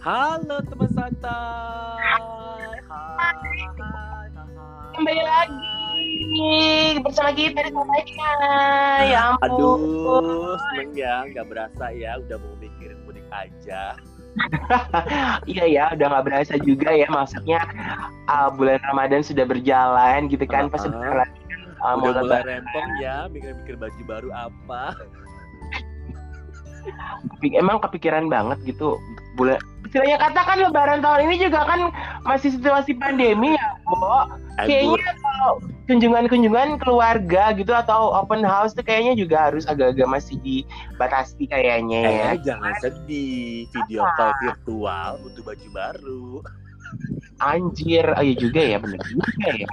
Halo teman santai. Hai, hai, hai. Kembali lagi bersama kita di Sampainya. Ya ampun. Aduh, seneng ya, nggak berasa ya, udah mau mikirin mudik aja. Iya ya, udah nggak berasa juga ya. Maksudnya uh, bulan Ramadan sudah berjalan gitu kan. Pas Uh-uh. sebentar lagi kan, uh, mau lebaran. rempong ya, mikir-mikir baju baru apa. Emang kepikiran banget gitu bulan. Istilahnya katakan Lebaran tahun ini juga kan masih situasi pandemi ya, Bo. Embur. Kayaknya kalau kunjungan-kunjungan keluarga gitu atau open house tuh kayaknya juga harus agak-agak masih dibatasi kayaknya ya. Eh, jangan sedih. Video call virtual butuh baju baru. Anjir, oh iya juga ya, bener juga ya.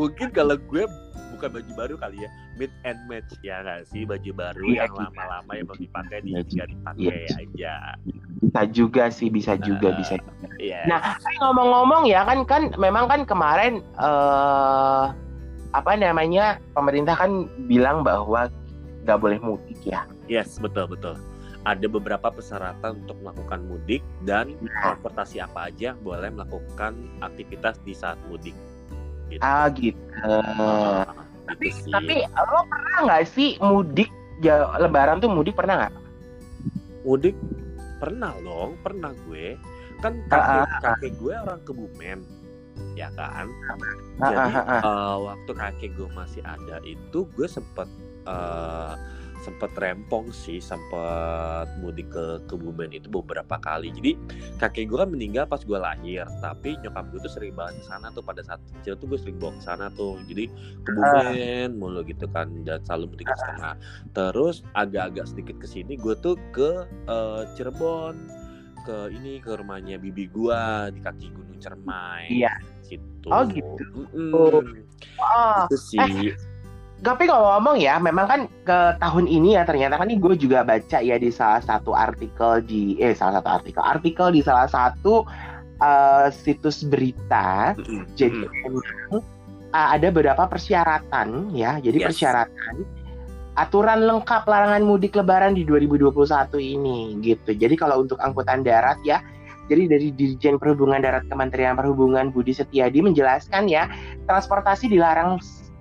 Mungkin kalau gue bukan baju baru kali ya, mid and match ya nggak sih baju baru Iya, yang iya. lama-lama yang belum dipakai di Iya, tinggal dipakai iya. aja. Bisa juga sih, bisa juga, Nah. bisa. Iya. Nah, Tapi ngomong-ngomong ya kan kan memang kan kemarin eh apa namanya pemerintah kan bilang bahwa nggak boleh mudik ya. Yes, betul betul. Ada beberapa persyaratan untuk melakukan mudik dan Nah. transportasi apa aja yang boleh melakukan aktivitas di saat mudik. Gitu. Ah gitu. Ah, tapi gitu sih. tapi lo pernah nggak sih mudik ya, Lebaran tuh mudik pernah nggak? mudik pernah dong, pernah gue. Kan Ah, kakek, kakek gue orang Kebumen, ya kan. Ah, Jadi ah, ah, ah. eh, waktu kakek gue masih ada itu gue sempet eh, sempet rempong sih, sempet mudik ke Kebumen itu beberapa kali. Jadi kakek gue kan meninggal pas gue lahir, tapi nyokap gue tuh sering banget ke sana tuh pada saat kecil tuh gue sering bawa ke sana tuh. Jadi Kebumen mulu gitu kan dan selalu mudik ke sana. Terus agak-agak sedikit ke sini gue tuh ke eh, Cirebon ke ini ke rumahnya bibi gua di kaki Gunung Cermai. Iya. Situ. Oh, gitu. Mm-mm. Oh, Itu sih. Tapi ngomong-ngomong ya, memang kan ke tahun ini ya ternyata kan ini gue juga baca ya di salah satu artikel di eh salah satu artikel artikel di salah satu eh, situs berita. Mm-mm. Jadi memang uh, ada beberapa persyaratan ya. Jadi Yes. persyaratan aturan lengkap larangan mudik lebaran di 2021 ini gitu. Jadi kalau untuk angkutan darat ya jadi dari Dirjen Perhubungan Darat Kementerian Perhubungan Budi Setiadi menjelaskan ya, transportasi dilarang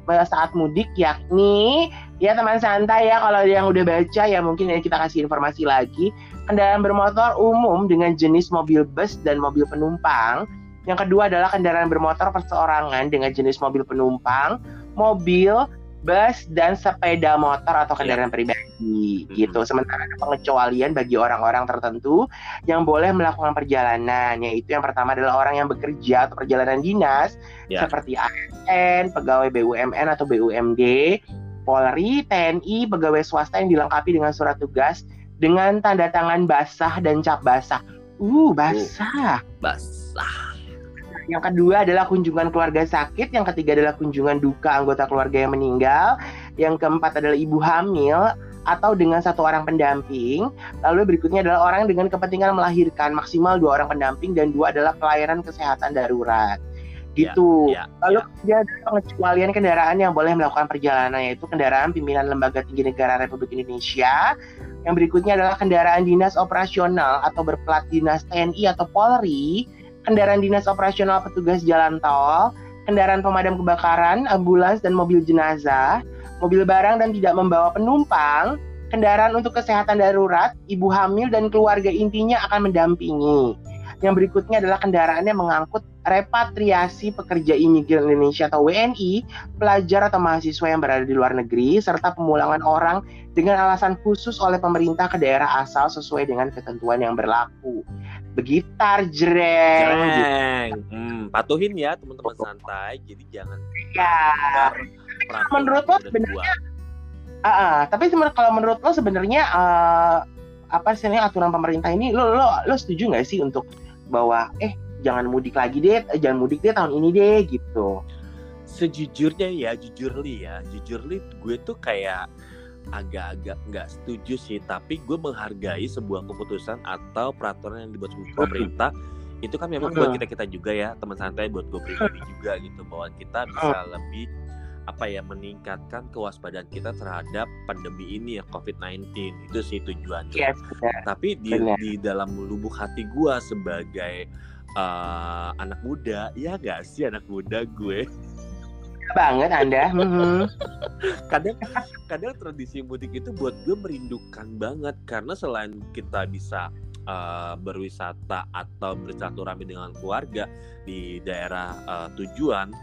saat mudik yakni ya teman santai ya kalau yang udah baca ya mungkin ya kita kasih informasi lagi. Kendaraan bermotor umum dengan jenis mobil bus dan mobil penumpang. Yang kedua adalah kendaraan bermotor perseorangan dengan jenis mobil penumpang, mobil, bus, dan sepeda motor atau kendaraan pribadi gitu. Sementara ada pengecualian bagi orang-orang tertentu yang boleh melakukan perjalanan, yaitu yang pertama adalah orang yang bekerja atau perjalanan dinas Ya. seperti ASN, pegawai BUMN atau BUMD, Polri, TNI, pegawai swasta yang dilengkapi dengan surat tugas dengan tanda tangan basah dan cap basah. Uh, basah. Basah. Yang kedua adalah kunjungan keluarga sakit, yang ketiga adalah kunjungan duka anggota keluarga yang meninggal, yang keempat adalah ibu hamil atau dengan satu orang pendamping. Lalu berikutnya adalah orang dengan kepentingan melahirkan maksimal dua orang pendamping dan dua adalah pelayanan kesehatan darurat. Gitu. Ya, Lalu ya. ada pengecualian kendaraan yang boleh melakukan perjalanan yaitu kendaraan pimpinan Lembaga Tinggi Negara Republik Indonesia. Yang berikutnya adalah kendaraan dinas operasional atau berplat dinas TNI atau Polri, kendaraan dinas operasional petugas jalan tol, kendaraan pemadam kebakaran, ambulans dan mobil jenazah, mobil barang dan tidak membawa penumpang, kendaraan untuk kesehatan darurat, ibu hamil dan keluarga intinya akan mendampingi. Yang berikutnya adalah kendaraan yang mengangkut repatriasi pekerja imigran Indonesia atau WNI, pelajar atau mahasiswa yang berada di luar negeri, serta pemulangan orang dengan alasan khusus oleh pemerintah ke daerah asal sesuai dengan ketentuan yang berlaku. Begitar jreng. gitu. Jreng. Hmm, patuhin ya teman-teman santai. Jadi jangan Ya. menurut lo sebenarnya. Ah, ah. tapi sebenarnya kalau menurut lo sebenarnya eh, apa sih ini aturan pemerintah ini lo lo lo setuju nggak sih untuk bahwa eh jangan mudik lagi deh, eh, jangan mudik deh tahun ini deh gitu. Sejujurnya ya, jujur li ya, jujur li gue tuh kayak agak-agak nggak setuju sih, tapi gue menghargai sebuah keputusan atau peraturan yang dibuat pemerintah itu kan memang buat kita kita juga ya teman santai buat gue pribadi juga gitu bahwa kita bisa lebih apa ya meningkatkan kewaspadaan kita terhadap pandemi ini ya COVID-19 itu sih tujuannya. Yes, benar. Tapi di Benar. di dalam lubuk hati gua sebagai eh, anak muda, ya gak sih anak muda gue. Banget Anda. Mhm. Kadang kadang tradisi mudik itu buat gue merindukan banget karena selain kita bisa eh, berwisata atau bersilaturahmi dengan keluarga di daerah eh, tujuan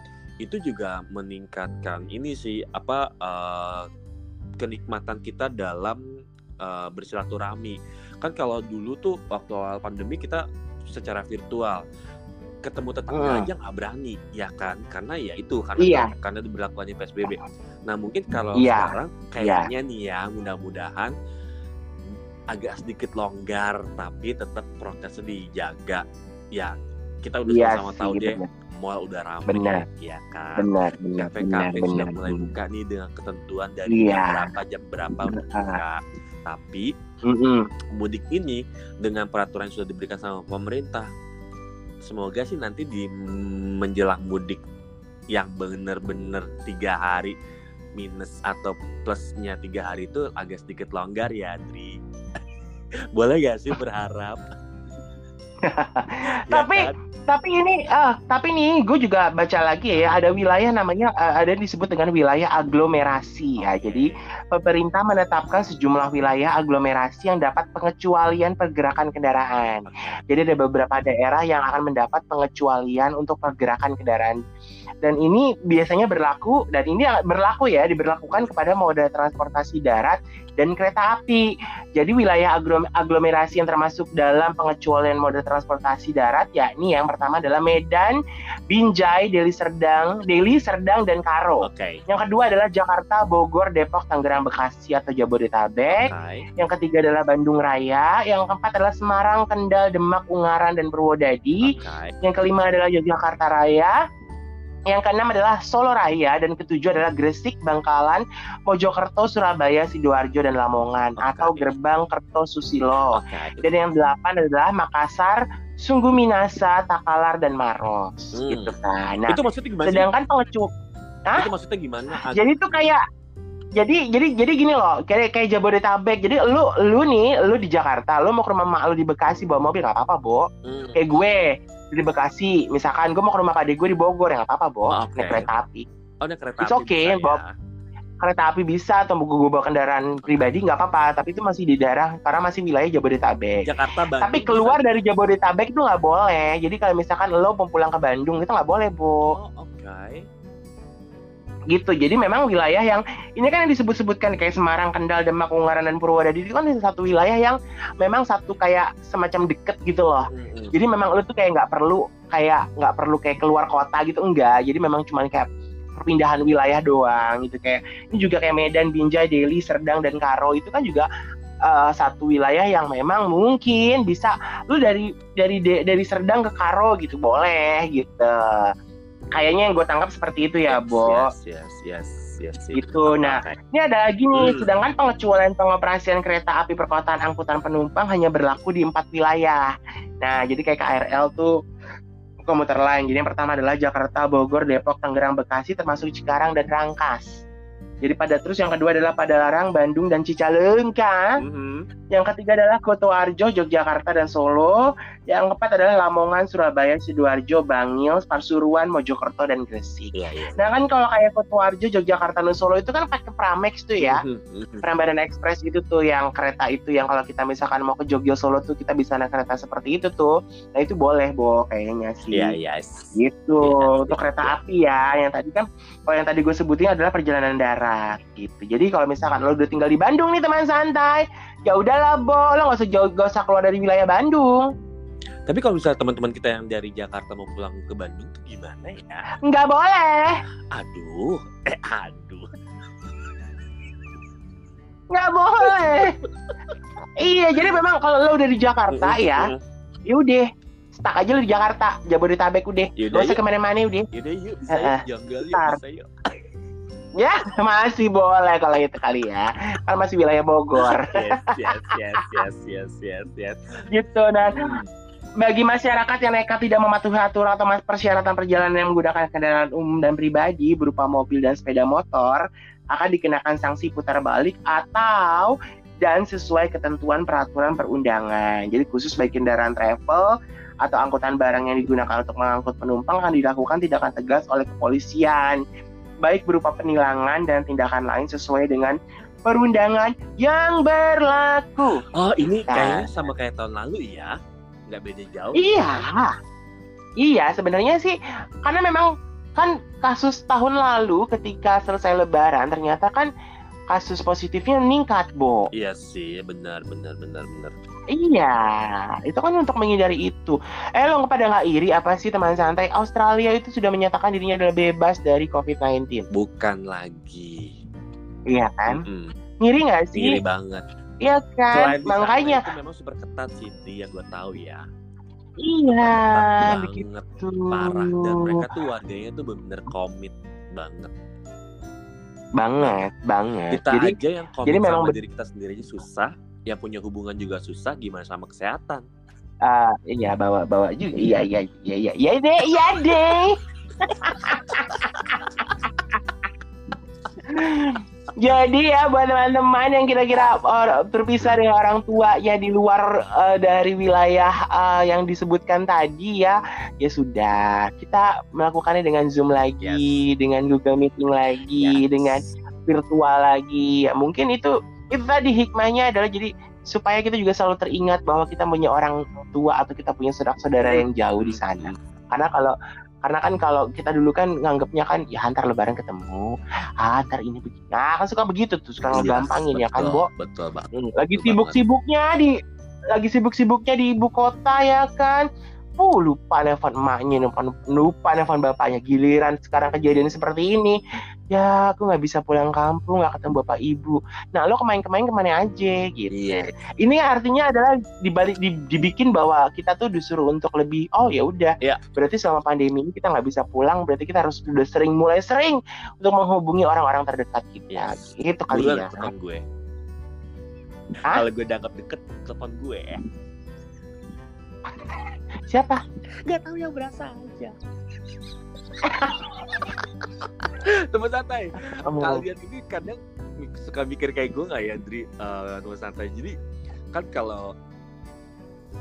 itu juga meningkatkan ini sih apa eh, kenikmatan kita dalam eh, bersilaturahmi kan kalau dulu tuh waktu awal pandemi kita secara virtual ketemu tetangga Hmm. aja nggak berani ya kan karena ya itu karena Iya. karena diberlakukannya psbb nah mungkin kalau Iya. sekarang kayaknya nih ya mudah-mudahan agak sedikit longgar tapi tetap prokesnya dijaga ya kita udah Iya sama-sama tahu deh benar. mall udah ramai Benar. ya kan Benar, benar, benar, kafe-kafe sudah mulai buka nih dengan ketentuan dari Iya. jam berapa jam berapa udah buka tapi Mhm. mudik ini dengan peraturan yang sudah diberikan sama pemerintah semoga sih nanti di menjelang mudik yang bener-bener tiga hari minus atau plusnya tiga hari itu agak sedikit longgar ya Adri boleh gak sih berharap Ya Tapi- kan? Tapi ini, ah, tapi nih, gue juga baca lagi ya, ada wilayah namanya, eh, ada yang disebut dengan wilayah aglomerasi ya. Jadi pemerintah menetapkan sejumlah wilayah aglomerasi yang dapat pengecualian pergerakan kendaraan. Jadi ada beberapa daerah yang akan mendapat pengecualian untuk pergerakan kendaraan. Dan ini biasanya berlaku, dan ini berlaku ya, diberlakukan kepada moda transportasi darat dan kereta api. Jadi wilayah aglo- aglomerasi yang termasuk dalam pengecualian moda transportasi darat yakni yang pertama adalah Medan, Binjai, Deli Serdang, Deli Serdang dan Karo. oke Yang kedua adalah Jakarta, Bogor, Depok, Tangerang, Bekasi atau Jabodetabek. oke Yang ketiga adalah Bandung Raya. Yang keempat adalah Semarang, Kendal, Demak, Ungaran, dan Purwodadi. oke Yang kelima adalah Yogyakarta Raya. Yang keenam adalah Solo Raya dan ketujuh adalah Gresik, Bangkalan, Mojokerto, Surabaya, Sidoarjo dan Lamongan Oke. atau Gerbang Kertosusilo. oke Dan yang delapan adalah Makassar, Sungguh Minasa, Takalar dan Maros Hmm. gitu kan. Nah, itu maksudnya gimana sedangkan pengecu Hah? itu maksudnya gimana jadi itu kayak jadi jadi jadi gini loh kayak kayak Jabodetabek jadi lu lu nih lu di Jakarta lu mau ke rumah mak lu di Bekasi bawa mobil nggak apa-apa bo Hmm. kayak gue di Bekasi misalkan gue mau ke rumah adik gue di Bogor ya nggak apa-apa bo Oh, oke. naik kereta api Oh, naik kereta It's api okay, bisa Bob. ya. kereta api bisa atau gue, gue bawa kendaraan pribadi nggak apa-apa tapi itu masih di daerah karena masih wilayah Jabodetabek Jakarta Bandung tapi bisa. keluar dari Jabodetabek itu nggak boleh jadi kalau misalkan lo mau pulang ke Bandung itu nggak boleh bu oh oke gitu. Jadi memang wilayah yang ini kan yang disebut-sebutkan kayak Semarang, Kendal, Demak, Ungaran dan Purwodadi itu kan satu wilayah yang memang satu kayak semacam deket gitu loh. Mm-mm. jadi memang lu tuh kayak nggak perlu kayak nggak perlu kayak keluar kota gitu enggak. Jadi memang cuma kayak perpindahan wilayah doang gitu. Kayak ini juga kayak Medan, Binjai, Deli, Serdang dan Karo itu kan juga eh, satu wilayah yang memang mungkin bisa lu dari dari de- dari Serdang ke Karo gitu boleh gitu kayaknya yang gue tangkap seperti itu ya Bo yes yes yes yes, yes. Gitu, nah. Ini ada lagi nih, Hmm. sedangkan pengecualian pengoperasian kereta api perkotaan angkutan penumpang hanya berlaku di empat wilayah. Nah, jadi kayak KRL tuh komuter lain. Jadi yang pertama adalah Jakarta, Bogor, Depok, Tangerang, Bekasi, termasuk Cikarang dan Rangkas. Jadi pada terus yang kedua adalah Padalarang, Bandung, dan Cicalengka. Mhm. Yang ketiga adalah Kotoarjo, Yogyakarta, dan Solo. Yang keempat adalah Lamongan, Surabaya, Sidoarjo, Bangil, Pasuruan, Mojokerto, dan Gresik. Iya iya. Nah kan kalau kayak Kotoarjo, Yogyakarta, dan Solo itu kan pakai Pramex tuh ya. Mhm, mhm. Prambanan Express itu tuh yang kereta itu yang kalau kita misalkan mau ke Jogja Solo tuh kita bisa naik kereta seperti itu tuh. Nah itu boleh Bo kayaknya sih. Iya yes. Gitu. Iya, Untuk iya. kereta api ya. Yang tadi kan kalau yang tadi gue sebutin adalah perjalanan darat gitu. Jadi kalau misalkan lo udah tinggal di Bandung nih teman santai, ya udahlah Bo, lo nggak usah jauh, nggak usah keluar dari wilayah Bandung. Tapi kalau misalnya teman-teman kita yang dari Jakarta mau pulang ke Bandung tuh gimana ya? Nggak boleh. Aduh, eh aduh. Nggak boleh. iya, jadi memang kalau lo udah di Jakarta ya, Mhm. ya udah stuck aja lu di Jakarta Jabodetabek udah Yaudah, gak usah ke mana-mana udah Yaudah yuk bisa Eh, yuk, janggal yuk, bisa yuk. ya masih boleh kalau itu kali ya kan masih wilayah Bogor Yes yes yes yes yes yes yes. gitu dan Hmm. Bagi masyarakat yang nekat tidak mematuhi aturan atau persyaratan perjalanan yang menggunakan kendaraan umum dan pribadi berupa mobil dan sepeda motor akan dikenakan sanksi putar balik atau dan sesuai ketentuan peraturan perundangan. Jadi khusus bagi kendaraan travel atau angkutan barang yang digunakan untuk mengangkut penumpang akan dilakukan tindakan tegas oleh kepolisian, baik berupa penilangan dan tindakan lain sesuai dengan perundangan yang berlaku. Oh, ini nah. kayaknya sama kayak tahun lalu ya? Nggak beda jauh iya iya sebenarnya sih karena memang kan kasus tahun lalu ketika selesai lebaran ternyata kan kasus positifnya meningkat, Bo. Iya sih, benar, benar, benar, benar. Iya, itu kan untuk menghindari itu. Eh, lo pada nggak iri apa sih teman santai? Australia itu sudah menyatakan dirinya adalah bebas dari COVID-19. Bukan lagi. Iya kan? Mm -hmm. Ngiri nggak sih? Ngiri banget. Iya kan, Selain makanya itu memang super ketat sih yang gue tahu ya. Iya, banget, parah dan mereka tuh warganya tuh bener-bener komit banget. Banget, banget. Kita jadi, aja yang komit jadi memang sama diri kita sendiri aja susah, yang punya hubungan juga susah, gimana sama kesehatan? Uh, iya bawa bawa juga iya iya iya iya iya deh iya deh Jadi ya buat teman-teman yang kira-kira terpisah dengan orang tua ya di luar uh, dari wilayah uh, yang disebutkan tadi ya, ya sudah kita melakukannya dengan Zoom lagi, yes. dengan Google Meeting lagi, yes. dengan virtual lagi. Ya, mungkin itu itu tadi hikmahnya adalah jadi supaya kita juga selalu teringat bahwa kita punya orang tua atau kita punya saudara-saudara yang jauh di sana. Karena kalau karena kan kalau kita dulu kan nganggapnya kan ya antar lebaran ketemu. Ah antar ini begini. Nah kan suka begitu tuh suka yes, gampangin ya kan Bo? betul banget. Lagi sibuk-sibuknya di lagi sibuk-sibuknya di ibu kota ya kan Oh, lupa nelfon emaknya, lupa, lupa nelfon bapaknya. Giliran sekarang kejadian seperti ini, ya aku nggak bisa pulang kampung, nggak ketemu bapak ibu. Nah, lo kemain-kemain ke mana aja gitu. Iya. Ini artinya adalah dibalik di, dibikin bahwa kita tuh disuruh untuk lebih, oh ya udah. Iya. Berarti selama pandemi ini kita nggak bisa pulang, berarti kita harus udah sering mulai sering untuk menghubungi orang-orang terdekat kita. Gitu kali ya. Telepon gue. Kalau gue dianggap deket, telepon gue ya. Siapa? Gak tahu yang berasa aja. teman santai. Oh. Kalian ini kadang suka mikir kayak gue nggak ya, Dri? Uh, teman santai. Jadi kan kalau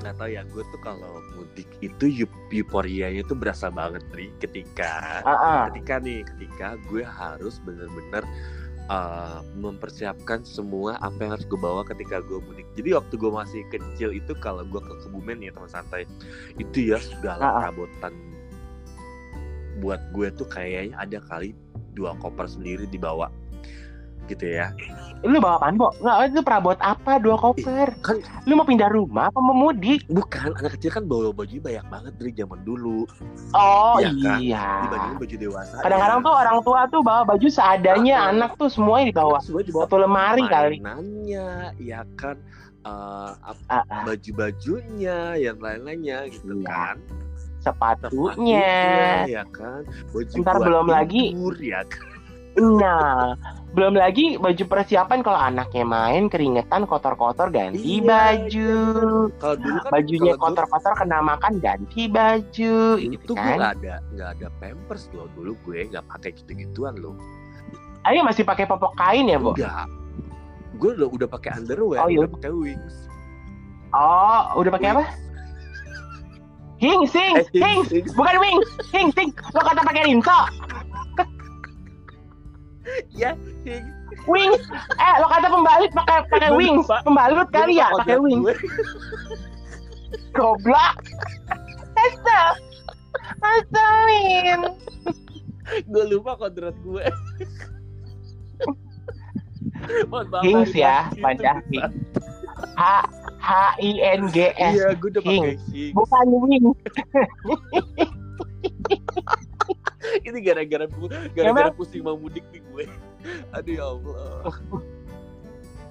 nggak tahu ya gue tuh kalau mudik itu euforianya tuh berasa banget Dri ketika uh -uh. ketika nih ketika gue harus bener-bener uh, mempersiapkan semua apa yang harus gue bawa ketika gue mudik. Jadi waktu gue masih kecil itu kalau gue ke Kebumen ya teman santai itu ya sudah lah perabotan. Buat gue tuh kayaknya ada kali dua koper sendiri dibawa gitu ya. Lu bawa apaan, Bo? Nggak, itu perabot apa dua koper? Eh, kan lu mau pindah rumah apa mau mudik? Bukan, anak kecil kan bawa baju banyak banget dari zaman dulu. Oh ya, iya. Kan? Dibandingin baju dewasa. Kadang-kadang ya. tuh orang tua tuh bawa baju seadanya, ah, anak tuh semuanya dibawa. Semua dibawa satu lemari kali. Mainannya, ya kan. Uh, ah, ah. baju-bajunya, yang lain-lainnya gitu iya. kan sepatunya, ya kan baju Ntar belum tidur, lagi ya kan Nah, belum lagi baju persiapan kalau anaknya main keringetan kotor-kotor ganti iya, baju. Kalau dulu kan bajunya kotor-kotor kena makan ganti baju. Itu gitu kan? nggak ada nggak ada pampers loh dulu gue nggak pakai gitu-gituan loh. Ayo masih pakai popok kain ya, Bu? Enggak. Gue udah udah pakai underwear, oh, iya. udah pakai wings. Oh, udah pakai apa? Hing, sing, eh, hing, bukan wings, hing, sing. Lo kata pakai rinso ya wings. Eh lo kata pembalut pakai pakai wings. Pembalut kali ya pakai wings. goblok. Tesla Asalin gue lupa kodrat gue. Hings ya, panjang H H I N G S. Iya, gue udah pakai Bukan wings. ini gara-gara gara-gara pusing mau mudik nih gue. Aduh ya Allah.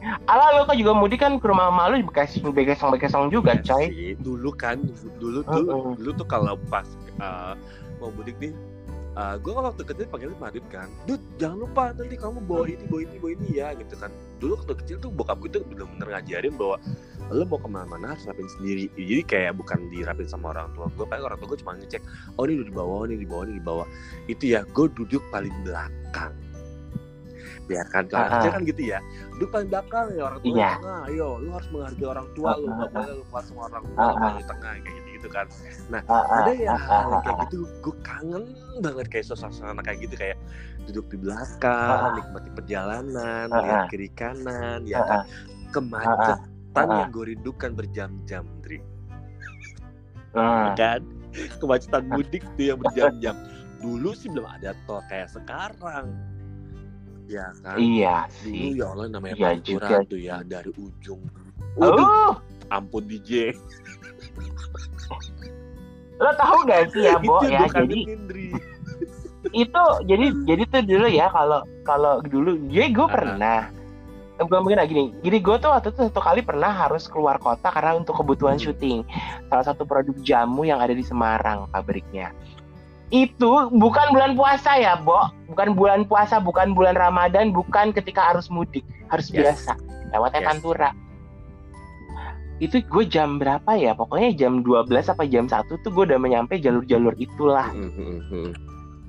Alah lo kan juga mudik kan ke rumah malu bekasi bekesong bekesong juga ya coy. dulu kan dulu dulu uh -uh. dulu tuh kalau pas uh, mau mudik nih uh, gue kan waktu kecil panggilnya Madut kan. Dut jangan lupa nanti kamu bawa ini bawa ini bawa ini ya gitu kan. Dulu waktu kecil tuh bokap gue tuh bener-bener ngajarin bahwa lo mau ke mana-mana harus rapin sendiri jadi kayak bukan dirapin sama orang tua gue paling orang tua gue cuma ngecek oh ini udah di bawah ini di bawah ini di bawah itu ya gue duduk paling belakang biarkan uh, kan gitu ya duduk paling belakang ya orang tua Iya. tengah ayo lu harus menghargai orang tua lu Ah, nggak ah, boleh lu kelas sama orang tua Ah, ah. di tengah kayak gitu gitu kan nah Ah, ah, ada ya ah, ah, kayak ah. gitu gue kangen banget kayak suasana kayak gitu kayak duduk di Ah, belakang ah. nikmati perjalanan Ah, lihat ah. kiri kanan ya Ah, kan ah. Kemacetan Ah, yang gue rindukan berjam-jam Dri Ah. kan kemacetan mudik tuh yang berjam-jam dulu sih belum ada tol kayak sekarang ya kan Iya dulu sih. ya Allah namanya Iya pantura juga. tuh ya dari ujung Waduh, Oh, ampun DJ lo tahu gak sih ya, Bo itu ya? gue Jadi itu jadi jadi tuh dulu ya kalau kalau dulu jadi gue Ah. pernah eh, bukan mungkin gini. Jadi gue tuh waktu itu satu kali pernah harus keluar kota karena untuk kebutuhan Hmm. syuting. Salah satu produk jamu yang ada di Semarang pabriknya. Itu bukan bulan puasa ya Bo. Bukan bulan puasa bukan bulan Ramadan bukan ketika harus mudik. Harus Yes. biasa lewatnya Yes. Pantura. Itu gue jam berapa ya? Pokoknya jam 12 apa jam 1 tuh gue udah menyampe jalur-jalur itulah. Hmm, hmm.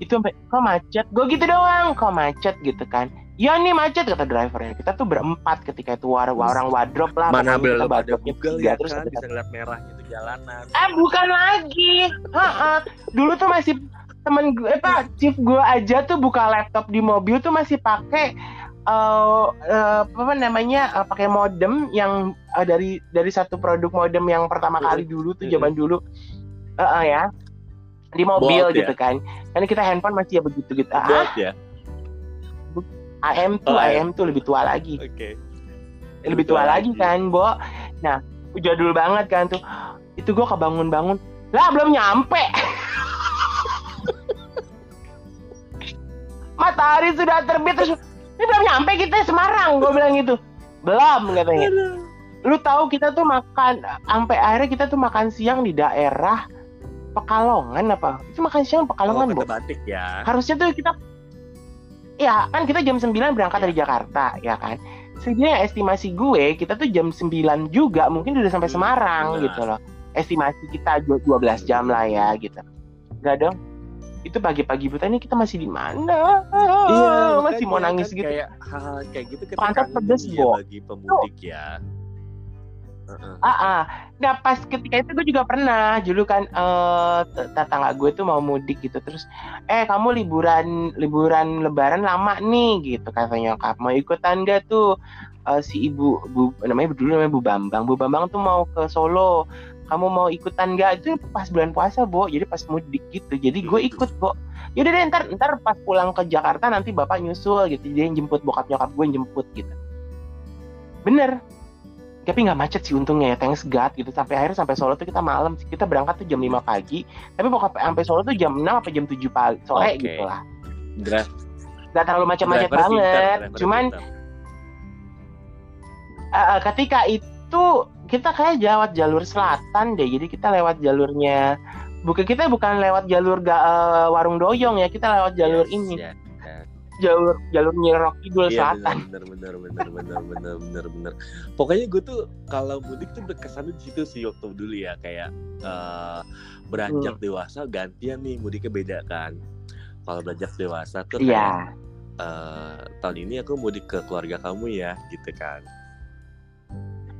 itu sampai kok macet? Gue gitu doang kok macet? gitu kan ya nih macet kata drivernya kita tuh berempat ketika itu war orang wadrop lah mana belum ada Google ya terus kan ada bisa ngeliat merahnya tuh jalanan eh bukan lagi Ha-ha. dulu tuh masih temen gue eh, pak chief gue aja tuh buka laptop di mobil tuh masih pakai eh eh, apa namanya eh, pakai modem yang eh, dari dari satu produk modem yang pertama Mhm. kali dulu tuh Mhm. zaman dulu Eh, eh, ya di mobil Bolt ya? gitu kan karena kita handphone masih ya begitu gitu ah Bot ya AM tuh Oh, AM tuh lebih tua lagi. Oke. Lebih tua lagi kan Bo. Nah jadul banget kan tuh. Itu gue kebangun-bangun. Lah belum nyampe. Matahari sudah terbit terus ini belum nyampe kita Semarang gue bilang gitu. Belum katanya. Lu tahu kita tuh makan sampai akhirnya kita tuh makan siang di daerah Pekalongan apa? Itu makan siang oh, Pekalongan Bo. Kata batik ya. Harusnya tuh kita ya kan kita jam 9 berangkat dari Jakarta ya kan? Sebenarnya estimasi gue kita tuh jam 9 juga mungkin udah sampai Hmm, Semarang benar. gitu loh. Estimasi kita dua- 12 jam lah ya gitu. Enggak dong. Itu pagi-pagi buta ini kita masih di mana? Masih mau nangis kan gitu. kayak hal kayak gitu kita Pantat pedes, ya bagi pemudik ya Ah, ah. Nah pas ketika itu gue juga pernah dulu kan t- tetangga gue tuh mau mudik gitu terus eh kamu liburan liburan lebaran lama nih gitu katanya nyokap. Mau ikutan gak tuh? Eh, si ibu bu namanya dulu namanya Bu Bambang. Bu Bambang tuh mau ke Solo. Kamu mau ikutan gak itu pas bulan puasa Bo. Jadi pas mudik gitu. Jadi gue ikut Bo. Yaudah deh ntar ntar pas pulang ke Jakarta nanti bapak nyusul gitu. Dia yang jemput bokap nyokap gue yang jemput gitu. Bener tapi nggak macet sih untungnya ya. Thanks God gitu. Sampai akhirnya sampai Solo tuh kita malam. Sih. kita berangkat tuh jam 5 pagi. Tapi pokoknya sampai Solo tuh jam 6 apa jam 7 pagi sore Oke. gitu lah. Nggak terlalu macet-macet pintar, banget. cuman pintar. eh, ketika itu kita kayak lewat jalur selatan deh. Jadi kita lewat jalurnya bukan kita bukan lewat jalur ga, eh, warung doyong ya. Kita lewat jalur Yes, ini. ya. Jalur jalur Nyirok Kidul Iya selatan benar benar benar benar benar benar benar. Pokoknya gue tuh kalau mudik tuh berkesan di situ sih waktu dulu ya kayak eh, beranjak Hmm. dewasa gantian nih mudiknya beda kan. Kalau beranjak dewasa tuh kayak iya eh, tahun ini aku mudik ke keluarga kamu ya gitu kan.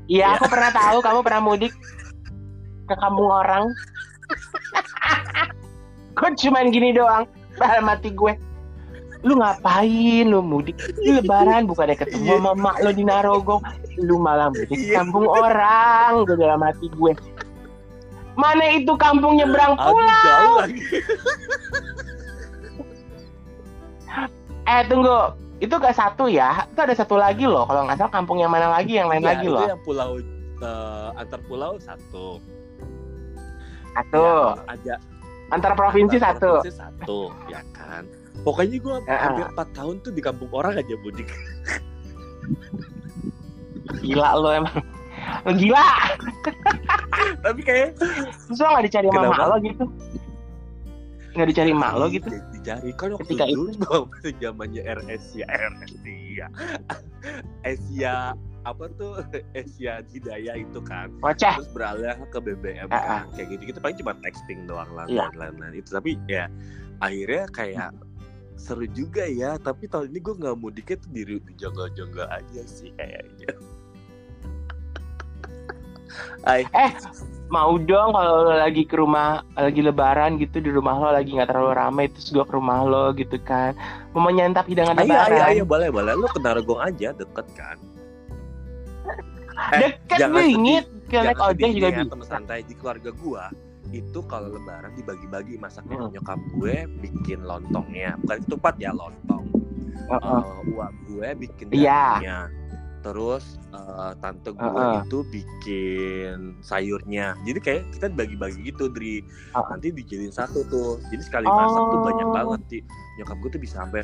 iya aku pernah tahu kamu pernah mudik ke kampung orang kok cuman gini doang dalam hati gue lu ngapain? Lu mudik lu lebaran bukannya ketemu Iya. sama mak lo di Narogong lu malah mudik Iya. kampung orang. Gue dalam hati gue. Mana itu kampung nyebrang pulau? eh tunggu. Itu gak satu ya? Itu ada satu lagi loh. Kalau nggak salah kampung yang mana lagi yang lain Iya, lagi itu loh. yang pulau eh, antar pulau satu. satu. Yang aja antar provinsi antar satu. provinsi satu ya kan. Pokoknya gue Eh, eh. hampir 4 tahun tuh di kampung orang aja mudik. gila lo emang. Lo gila. Tapi kayak lo nggak dicari sama Kenapa? mak lo gitu? Nggak dicari mak lo gitu? Jadi dicari. Kan waktu Ketika itu. itu- masih zamannya Air Asia Air Asia Asia apa tuh? Asia Hidayah itu kan. Ngoceh. terus beralih ke BBM Ah, kan kayak gitu gitu paling cuma texting doang lah Iya. dan lain-lain itu tapi ya akhirnya kayak seru juga ya tapi tahun ini gue nggak mudiknya tuh di, jonggol-jonggol aja sih kayaknya Ay, Mau dong kalau lo lagi ke rumah lagi lebaran gitu di rumah lo lagi nggak terlalu ramai terus gua ke rumah lo gitu kan. Mau menyantap hidangan ayo, lebaran. ayo, ayo, boleh, boleh. Lu ke Narogong aja, deket kan. Deket jangan bingit ke naik ojek sedih juga ya, bisa. teman santai di keluarga gua itu kalau lebaran dibagi-bagi masaknya Hmm. nyokap gue bikin lontongnya bukan ketupat ya lontong Heeh. Eh, uak gue bikin dagingnya terus eh, tante gue Heeh. itu bikin sayurnya jadi kayak kita bagi-bagi gitu Dri Heeh. nanti dijadiin satu tuh jadi sekali masak tuh banyak Oh. banget Di. nyokap gue tuh bisa sampai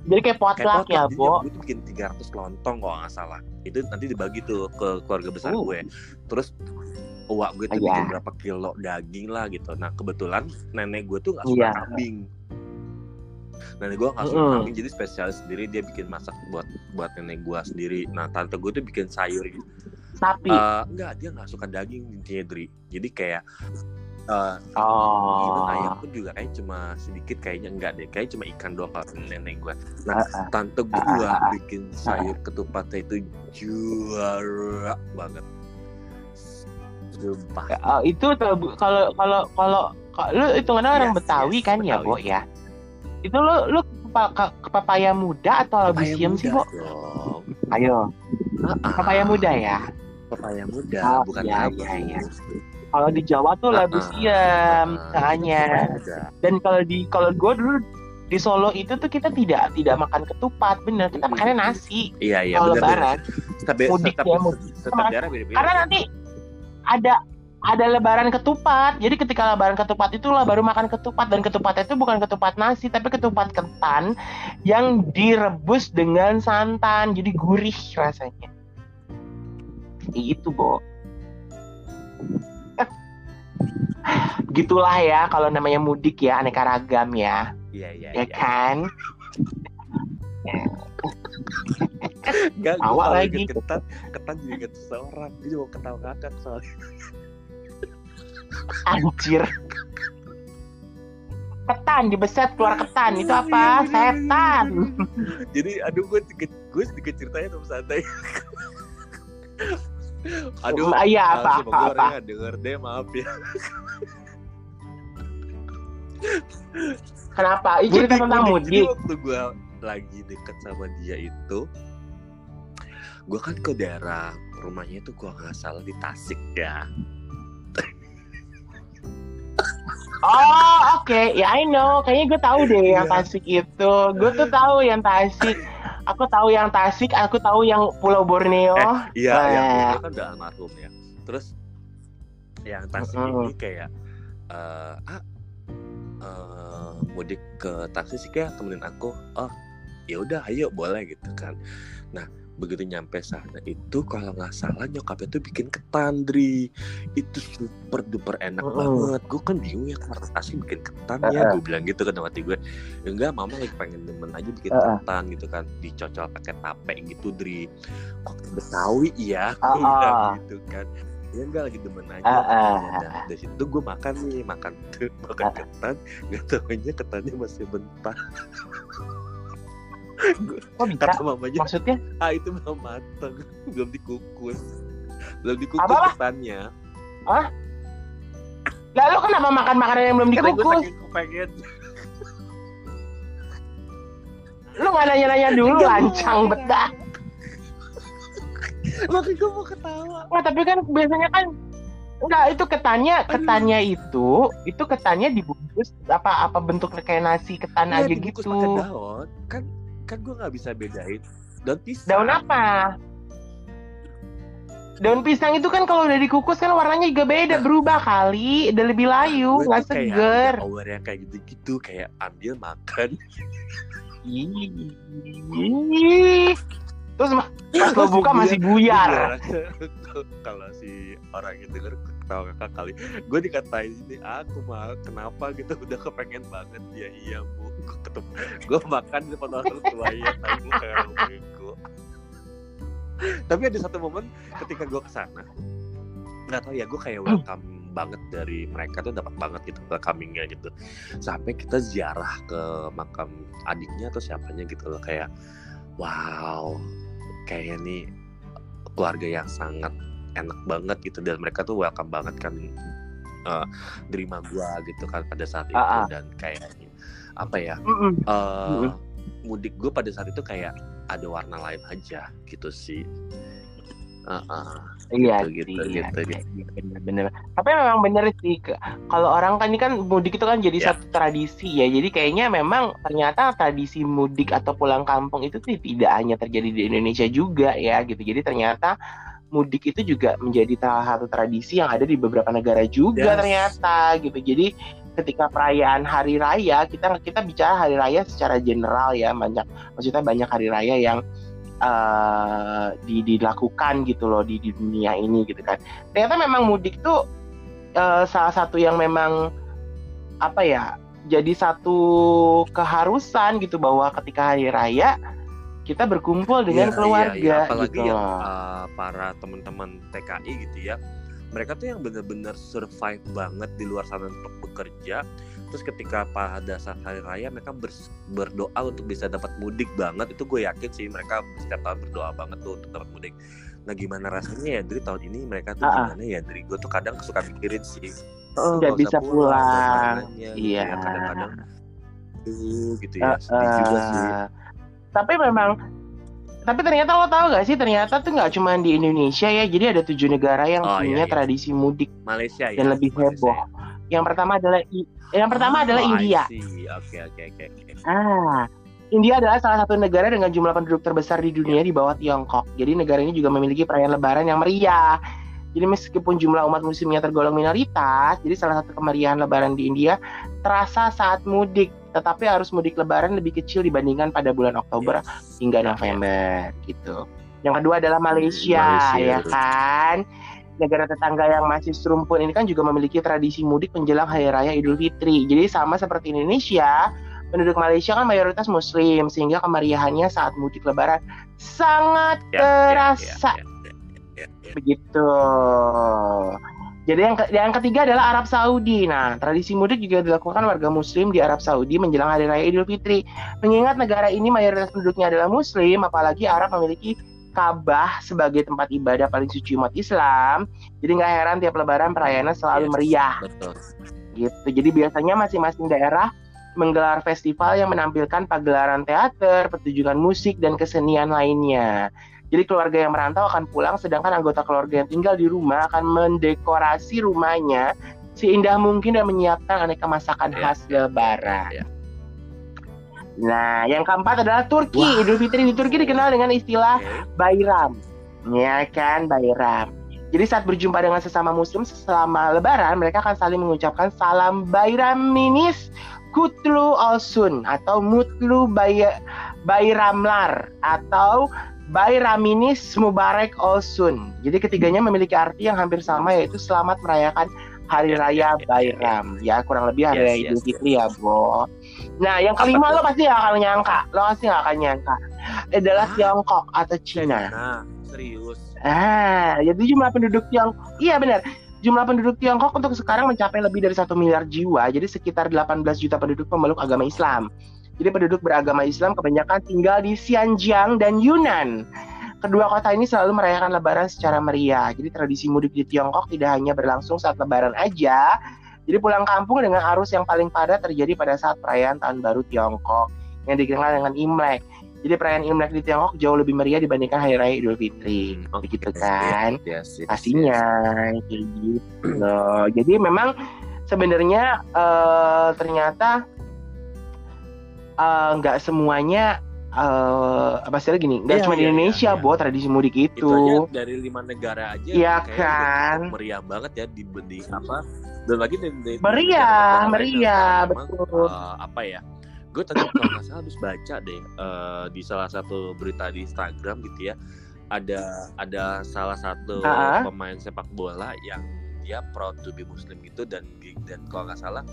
Jadi kayak potluck ya. Jadi Bo. gue tuh bikin 300 lontong kalau nggak salah itu nanti dibagi tuh ke keluarga besar Uh. gue terus uak gue tuh Iya. bikin berapa kilo daging lah gitu nah kebetulan nenek gue tuh nggak suka Iya. kambing nenek gue nggak suka Mm-mm. kambing jadi spesialis sendiri dia bikin masak buat buat nenek gue sendiri nah tante gue tuh bikin sayur gitu Sapi. Eh, enggak dia nggak suka daging intinya Dri jadi kayak eh oh. even ayam pun juga kayak cuma sedikit kayaknya enggak deh kayak cuma ikan doang kalau nenek gue nah Ah, tante gue ah, ah. bikin sayur ketupatnya itu juara banget sumpah Oh, itu tuh, kalau kalau kalau lu hitungannya orang Yes, Betawi yes, kan ya, Betawi. Bo ya. Itu lu lu ke, papaya muda atau siam sih, Bo? dong. Ayo, Ah, ah. papaya muda ya. papaya muda Oh, bukan labu. iya, iya. Kalau di Jawa tuh labu Ah, ah. siam, Ah, soalnya. papaya muda. Dan kalau di kalau gue dulu di Solo itu tuh kita tidak tidak makan ketupat, bener. Kita Mm-mm. makannya nasi iya iya kalau lebaran. setiap Mudik ya, mudik. Karena nanti ada ada lebaran ketupat. Jadi ketika lebaran ketupat itulah baru makan ketupat dan ketupat itu bukan ketupat nasi tapi ketupat ketan yang direbus dengan santan. Jadi gurih rasanya. Itu, Bo. Gitulah ya kalau namanya mudik ya aneka ragam ya, iya iya ya iya kan? Enggak, gue lagi. ketan, ketan jadi inget seseorang. Dia mau ketawa ngakak soalnya. Anjir. Ketan dibeset keluar ketan itu apa? Setan. Jadi aduh gue sedikit gue sedikit ceritanya tuh santai. aduh, Ah, Iya ah, apa semoga apa apa. nggak denger deh maaf ya. Kenapa? Ini cerita tentang mudik. waktu gue lagi deket sama dia itu, gue kan ke daerah rumahnya itu gue nggak salah di Tasik ya. Oh oke, ya I know. Kayaknya gue tahu deh yang Iya. Tasik itu. Gue tuh tahu yang Tasik. Aku tahu yang Tasik. Aku tahu yang Pulau Borneo. Iya, Wah. yang itu kan udah almarhum ya. Terus yang Tasik Mm-mm. ini kayak eh ah eh, mudik ke Tasik sih kayak temenin aku. Oh, ya udah ayo boleh gitu kan. Nah, begitu nyampe sana itu kalau nggak salah nyokapnya tuh bikin ketan Dri itu super duper enak Mm-mm. banget. Gue kan bingung ya kenapa Tasik bikin ketan ya? Gue bilang gitu sama hati gue enggak mama lagi pengen demen aja bikin Uh-uh. ketan gitu kan. Dicocol pakai tape gitu Dri. Kok Betawi? Ya Uh-uh. bilang gitu kan. Ya enggak lagi demen aja. Uh-uh. nah, dari situ gue makan nih makan makan Uh-uh. ketan. Nggak tahunya ketannya masih mentah Kok bisa? kata mamanya Maksudnya? ah itu belum mateng belum dikukus belum dikukus Apa, ketannya Lalu kenapa makan makanan yang belum karena gue dikukus? saking kepengen Lu nggak nanya-nanya dulu, Enggak, lancang gua- betah. makanya gue mau ketawa Nggak, tapi kan biasanya kan Enggak, itu ketannya, ketannya itu, itu ketannya dibungkus apa apa bentuknya kayak nasi ketan Iya, aja gitu. pakai daun kan kan gue nggak bisa bedain. Daun pisang. Daun apa? Daun pisang itu kan kalau udah dikukus kan warnanya juga beda, berubah kali, udah lebih layu, Gue nggak kayak seger. aura yang kayak gitu-gitu kayak ambil makan. Ih. terus pas lo buka masih buyar. kalau si orang itu denger ketawa kakak kali gue dikatain ini aku mah kenapa? gitu udah kepengen banget. Ya iya bu gue ketemu. Gue makan di depan orang tua ya tapi gue kayak bego. Tapi ada satu momen ketika gue ke sana nggak tahu ya gue kayak welcome banget dari mereka tuh dapat banget gitu welcomingnya gitu. Sampai kita ziarah ke makam adiknya atau siapanya gitu loh kayak wow kayaknya nih keluarga yang sangat enak banget gitu. Dan mereka tuh welcome banget kan uh, nerima gua gitu kan pada saat itu. Uh -uh. dan kayak apa ya uh, uh, mudik gue pada saat itu kayak ada warna lain aja gitu sih uh -uh. Iya gitu, gitu, iya, gitu, gitu. bener-bener. Tapi memang bener sih, kalau orang kan ini kan mudik itu kan jadi yeah. satu tradisi ya. Jadi kayaknya memang ternyata tradisi mudik atau pulang kampung itu sih tidak hanya terjadi di Indonesia juga ya gitu. Jadi ternyata mudik itu juga menjadi salah satu tradisi yang ada di beberapa negara juga yes. ternyata gitu. Jadi ketika perayaan hari raya kita kita bicara hari raya secara general ya banyak maksudnya banyak hari raya yang uh, di, dilakukan gitu loh di, di dunia ini gitu kan. Ternyata memang mudik tuh uh, salah satu yang memang apa ya jadi satu keharusan gitu bahwa ketika hari raya kita berkumpul dengan ya, keluarga ya, ya. apalagi gitu. yang uh, para teman-teman TKI gitu ya mereka tuh yang bener-bener survive banget di luar sana untuk bekerja. Terus ketika pada saat hari raya mereka ber, berdoa untuk bisa dapat mudik banget. Itu gue yakin sih mereka setiap tahun berdoa banget tuh untuk dapat mudik. Nah gimana rasanya ya dari tahun ini mereka tuh uh-uh. gimana ya dari gue tuh kadang suka mikirin sih. Oh, nggak bisa pulang, pulang. Iya ya, kadang-kadang tuh gitu ya uh, uh, juga sih. tapi memang tapi ternyata lo tau gak sih? Ternyata tuh nggak cuma di Indonesia ya. Jadi ada tujuh negara yang oh, punya iya, iya. tradisi mudik Malaysia dan ya, lebih heboh. Yang pertama adalah yang pertama oh, adalah India. oke oke oke ah India adalah salah satu negara dengan jumlah penduduk terbesar di dunia di bawah Tiongkok. Jadi negara ini juga memiliki perayaan lebaran yang meriah. Jadi meskipun jumlah umat muslimnya tergolong minoritas, jadi salah satu kemeriahan lebaran di India terasa saat mudik tetapi harus mudik lebaran lebih kecil dibandingkan pada bulan Oktober yes. hingga November gitu. Yang kedua adalah Malaysia, Malaysia ya kan. Negara tetangga yang masih serumpun ini kan juga memiliki tradisi mudik menjelang Hari Raya Idul Fitri. Jadi sama seperti Indonesia, penduduk Malaysia kan mayoritas Muslim sehingga kemeriahannya saat mudik Lebaran sangat ya, ya terasa. Ya, ya, ya, ya. Begitu. Jadi yang, ke, yang ketiga adalah Arab Saudi. Nah, tradisi mudik juga dilakukan warga Muslim di Arab Saudi menjelang Hari Raya Idul Fitri. Mengingat negara ini mayoritas penduduknya adalah Muslim, apalagi Arab memiliki Ka'bah sebagai tempat ibadah paling suci umat Islam. Jadi nggak heran tiap Lebaran perayaannya selalu yes, meriah. Betul. Gitu. Jadi biasanya masing-masing daerah menggelar festival yang menampilkan pagelaran teater, pertunjukan musik, dan kesenian lainnya. Jadi keluarga yang merantau akan pulang, sedangkan anggota keluarga yang tinggal di rumah akan mendekorasi rumahnya seindah mungkin dan menyiapkan aneka masakan ya, khas Lebaran. Ya. Nah, yang keempat adalah Turki. Wah. Idul Fitri di Turki dikenal dengan istilah okay. Bayram. Ya kan, Bayram. Jadi saat berjumpa dengan sesama muslim selama lebaran, mereka akan saling mengucapkan salam Bayram Minis Kutlu Olsun atau Mutlu Bay Bayramlar atau Bayraminis Mubarak Olsun. Jadi ketiganya memiliki arti yang hampir sama yaitu selamat merayakan Hari Raya Bayram. Ya kurang lebih Hari Raya Idul Fitri ya, Bo. Nah, yang kelima lo pasti gak akan nyangka. Lo pasti gak akan nyangka. Adalah ah, Tiongkok atau Cina. Nah, serius. Ah, jadi jumlah penduduk Tiongkok. Iya benar. Jumlah penduduk Tiongkok untuk sekarang mencapai lebih dari satu miliar jiwa, jadi sekitar 18 juta penduduk pemeluk agama Islam. Jadi penduduk beragama Islam kebanyakan tinggal di Xinjiang dan Yunnan. Kedua kota ini selalu merayakan Lebaran secara meriah. Jadi tradisi mudik di Tiongkok tidak hanya berlangsung saat Lebaran aja. Jadi pulang kampung dengan arus yang paling padat terjadi pada saat perayaan Tahun Baru Tiongkok yang dikenal dengan Imlek. Jadi perayaan Imlek di Tiongkok jauh lebih meriah dibandingkan Hari Raya Idul Fitri, hmm, begitu kan? Yes, yes, yes, Pastinya, gitu. Jadi memang sebenarnya uh, ternyata nggak uh, semuanya uh, apa sih gini nggak iya, cuma iya, di Indonesia iya, iya. tradisi mudik itu, itu aja dari lima negara aja iya kan meriah banget ya di benih apa dan lagi di, di meriah meriah betul uh, apa ya gue tadi kalau nggak salah habis baca deh uh, di salah satu berita di Instagram gitu ya ada ada salah satu Ah. pemain sepak bola yang dia proud to be muslim gitu dan dan kalau nggak salah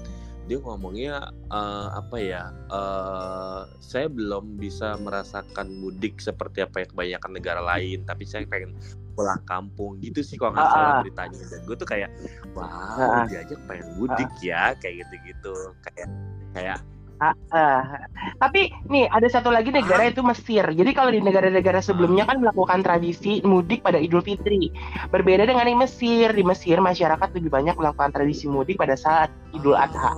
dia ngomongnya eh, apa ya eh, saya belum bisa merasakan mudik seperti apa yang kebanyakan negara lain tapi saya pengen pulang kampung gitu sih kalau nggak Ah, salah ah. beritanya dan gue tuh kayak wow Ah, ah. dia aja pengen mudik ya kayak gitu gitu kayak kayak Ah, ah. Tapi nih ada satu lagi negara itu Mesir. Jadi kalau di negara-negara sebelumnya kan melakukan tradisi mudik pada Idul Fitri. Berbeda dengan di Mesir. Di Mesir masyarakat lebih banyak melakukan tradisi mudik pada saat Idul Adha.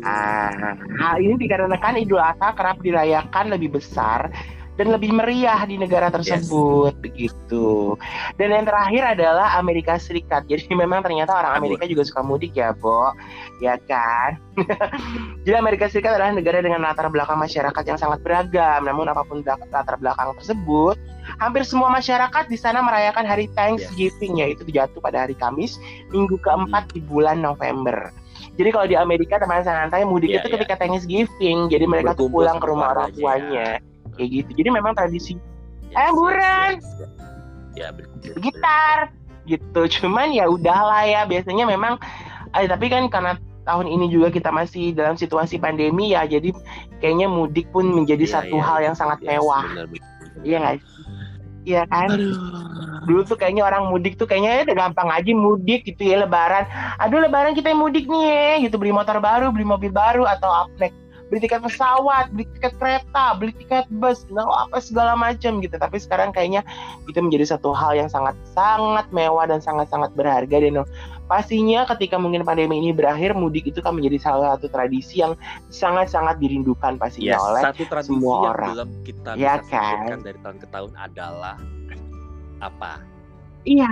ah. Ah, ini dikarenakan Idul Adha kerap dirayakan lebih besar dan lebih meriah di negara tersebut begitu. Dan yang terakhir adalah Amerika Serikat. Jadi memang ternyata orang. Amerika juga suka mudik ya, Bo. Ya kan? Jadi Amerika Serikat adalah negara dengan latar belakang masyarakat yang sangat beragam. Namun apa pun latar belakang tersebut, hampir semua masyarakat di sana merayakan hari Thanksgiving yaitu jatuh pada hari Kamis, minggu keempat di bulan November. Jadi kalau di Amerika teman santai mudik Iya, itu iya. ketika Thanksgiving, jadi mereka tuh pulang ke rumah orang tuanya, kayak gitu. Jadi memang tradisi Yes, Eh, yes, yes, yes. Ya, betul. gitar gitu. Cuman ya udahlah ya, biasanya memang, eh, tapi kan karena tahun ini juga kita masih dalam situasi pandemi ya, jadi kayaknya mudik pun menjadi Iya, satu iya, hal yang sangat Yes, mewah, iya nggak? sih? Iya kan? Aduh. Dulu tuh kayaknya orang mudik tuh kayaknya ya gampang aja mudik gitu ya lebaran. Aduh lebaran kita yang mudik nih ya, gitu beli motor baru, beli mobil baru atau naik beli tiket pesawat, beli tiket kereta, beli tiket bus, nah apa segala macam gitu. Tapi sekarang kayaknya itu menjadi satu hal yang sangat sangat mewah dan sangat sangat berharga dan pastinya ketika mungkin pandemi ini berakhir mudik itu kan menjadi salah satu tradisi yang sangat sangat dirindukan pastinya Yes, oleh satu tradisi semua yang orang. belum kita Ya bisa kan? dari tahun ke tahun adalah apa? iya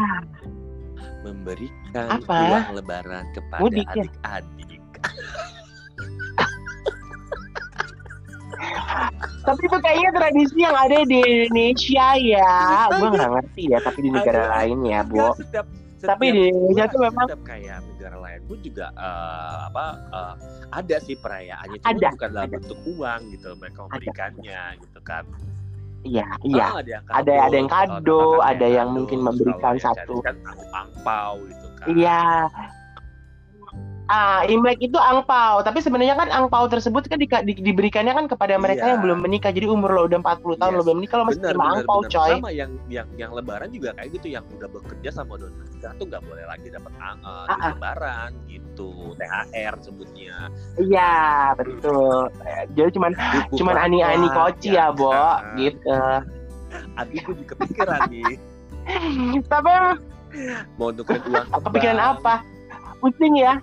Memberikan Apa? uang lebaran kepada ya? adik-adik. Tapi itu kayaknya tradisi yang ada di Indonesia ya. Gue nggak ngerti ya, tapi di negara Ada. lain ya, Bu. Setiap, Tapi di Indonesia tuh memang setiap kayak negara lain pun juga eh, apa eh, ada sih perayaannya cuma Ada, bukan dalam ada. bentuk uang gitu mereka memberikannya gitu kan iya, iya. Ah, ada yang Ada- ada yang kado, ada yang kado, mungkin memberikan satu. Kan angpau gitu kan Iya. Ah, Imlek itu angpau, tapi sebenarnya kan angpau tersebut kan di- di- diberikannya kan kepada mereka Iya. yang belum menikah. Jadi umur lo udah 40 tahun Yes. lo belum menikah lo masih terima angpau, benar coy. sama yang yang yang lebaran juga kayak gitu yang udah bekerja sama udah menikah tuh nggak boleh lagi dapat ang- duit Ah, ah. lebaran gitu THR sebutnya Iya, betul. Jadi cuman Duit cuman ani-ani koci ya, Bo, kan? gitu. Adik gue juga kepikiran nih Tapi mau nukerin uang ke kepikiran apa? Pusing ya.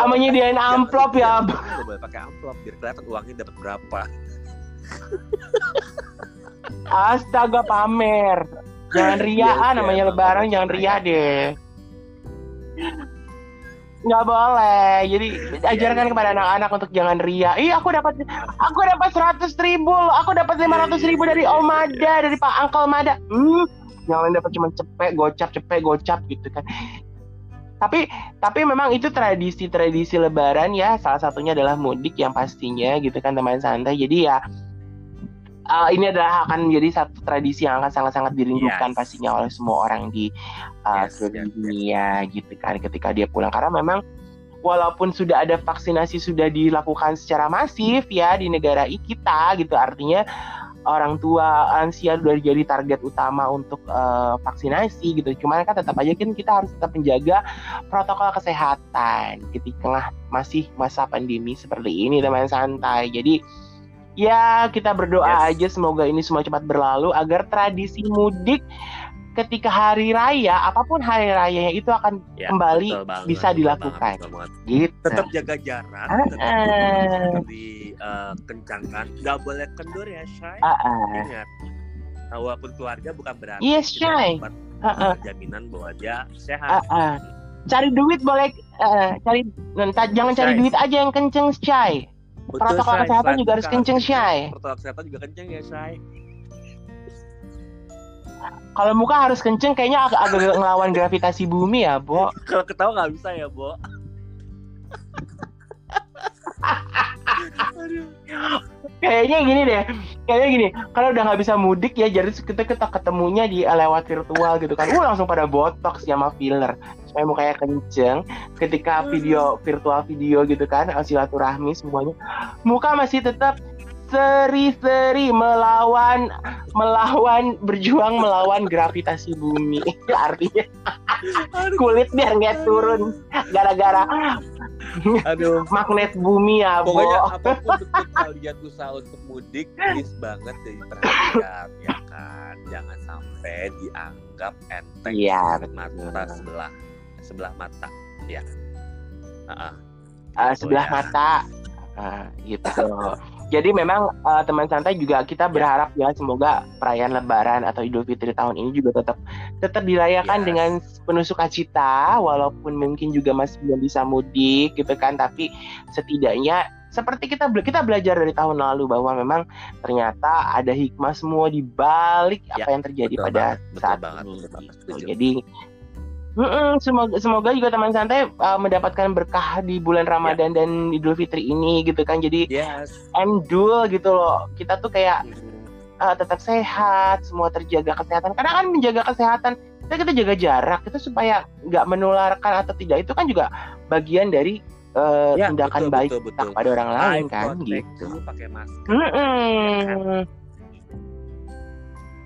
Sama nyediain amplop ya. Jangan boleh pakai amplop biar kelihatan uangnya dapat berapa Astaga pamer. Jangan ria Iya, ah iya, namanya lebaran jangan ria deh. Nggak boleh. Jadi ajarkan iya, kepada iya. anak-anak untuk jangan ria. Ih aku dapat aku dapat seratus ribu, loh. aku dapat lima ratus ribu dari iya, Om iya, Mada, dari Pak Angkel Mada. Hmm, jangan dapat cuma cepet gocap cepet gocap gitu kan. Tapi tapi memang itu tradisi-tradisi lebaran ya. Salah satunya adalah mudik yang pastinya gitu kan teman santai. Jadi ya uh, ini adalah akan menjadi satu tradisi yang akan sangat-sangat dirindukan Yes. pastinya oleh semua orang di uh, Yes, seluruh yes, yes. dunia gitu kan ketika dia pulang karena memang walaupun sudah ada vaksinasi sudah dilakukan secara masif ya di negara kita gitu artinya orang tua lansia sudah jadi target utama untuk uh, vaksinasi gitu cuman kan tetap aja kan kita harus tetap menjaga protokol kesehatan ketika masih masa pandemi seperti ini teman santai jadi ya kita berdoa Yes. aja semoga ini semua cepat berlalu agar tradisi mudik ketika hari raya apa pun hari rayanya itu akan Ya, kembali betul banget, bisa betul dilakukan. banget, betul banget. gitu tetap jaga jarak Ah, tetap ah. dikencangkan nggak boleh kendur ya Shay Ah, ah. ingat nah, walaupun keluarga bukan berarti Yes, kita Shay. dapat ah. uh, jaminan bahwa dia sehat ah. cari duit boleh eh, cari jangan cari Shay. duit aja yang kenceng Shay Betul, protokol Shay. kesehatan Selain juga harus kenceng, Shay. protokol kesehatan juga kenceng ya Shay kalau muka harus kenceng kayaknya agak, agak ngelawan gravitasi bumi ya Bo. Kalau ketawa nggak bisa ya Bo. Kayaknya gini deh kayaknya gini. Kalau udah nggak bisa mudik ya jadi kita kita ketemunya di eh, lewat virtual gitu kan. Uh langsung pada botox sama filler. Supaya mukanya kenceng. Ketika video virtual video gitu kan eh, silaturahmi semuanya. Muka masih tetap seri-seri melawan melawan berjuang melawan gravitasi bumi artinya kulit biar nggak turun gara-gara Aduh. magnet bumi ya Bo. Pokoknya apa pun bentuk kalian usaha untuk mudik, please banget diperhatikan ya kan. Jangan sampai dianggap enteng Iya, mata sebelah sebelah mata ya. Ah, ah. Eh, sebelah ya. mata Ah, gitu jadi memang eh, teman santai juga kita berharap ya semoga perayaan lebaran atau idul fitri tahun ini juga tetap tetap dirayakan Yes. dengan penuh sukacita walaupun mungkin juga masih belum bisa mudik gitu kan tapi setidaknya seperti kita kita belajar dari tahun lalu bahwa memang ternyata ada hikmah semua di balik Ya, apa yang terjadi betul pada banget, betul saat banget, ini betul banget, gitu. setuju. jadi mm-mm, semoga semoga juga teman santai uh, mendapatkan berkah di bulan Ya. Ramadan dan Idul Fitri ini gitu kan jadi Yes. endul gitu loh kita tuh kayak uh, tetap sehat semua terjaga kesehatan karena kan menjaga kesehatan kita kita jaga jarak itu supaya nggak menularkan atau tidak itu kan juga bagian dari uh, Ya, tindakan betul, baik betul, kita betul. kepada orang lain Eye kan gitu pakai masker. ya kan?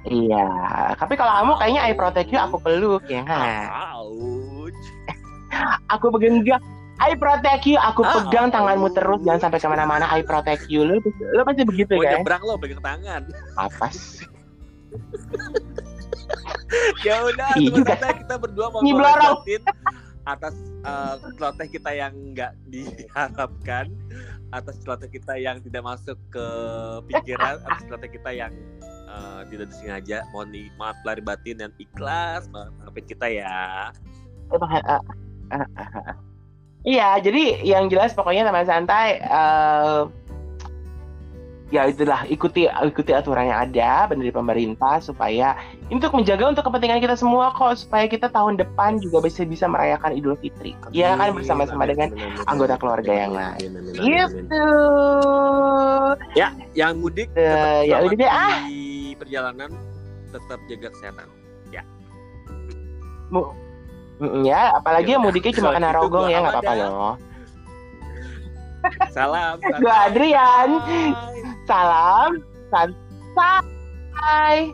Iya, tapi kalau kamu kayaknya I protect you aku peluk ya nggak? Ouch. Aku pegang I protect you, aku Ah, pegang tanganmu ouch. terus jangan sampai ke mana-mana I protect you lu, lu pasti begitu Mau kan? nyebrang lo pegang tangan. Apa sih? ya udah Iya juga. kita berdua mau ngelanjutin atas uh, celoteh kita yang nggak diharapkan atas celoteh kita yang tidak masuk ke pikiran atas celoteh kita yang uh, tidak disengaja mohon di, maaf lahir batin dan ikhlas maafin kita ya ah, ah. Iya, jadi yang jelas pokoknya teman santai eh, ya itulah ikuti ikuti aturan yang ada dari pemerintah supaya untuk menjaga untuk kepentingan kita semua kok supaya kita tahun depan juga bisa bisa merayakan Idul Fitri. Iya kan bersama-sama dengan anggota keluarga yang lain. Gitu. ya yang mudik Eh, tetap ya udah deh, ah. Di perjalanan tetap jaga kesehatan Mm, Ya, apalagi Ya yang mudiknya cuma kena rogong ya nggak apa-apa loh. salam Gua Adrian. Salam santai.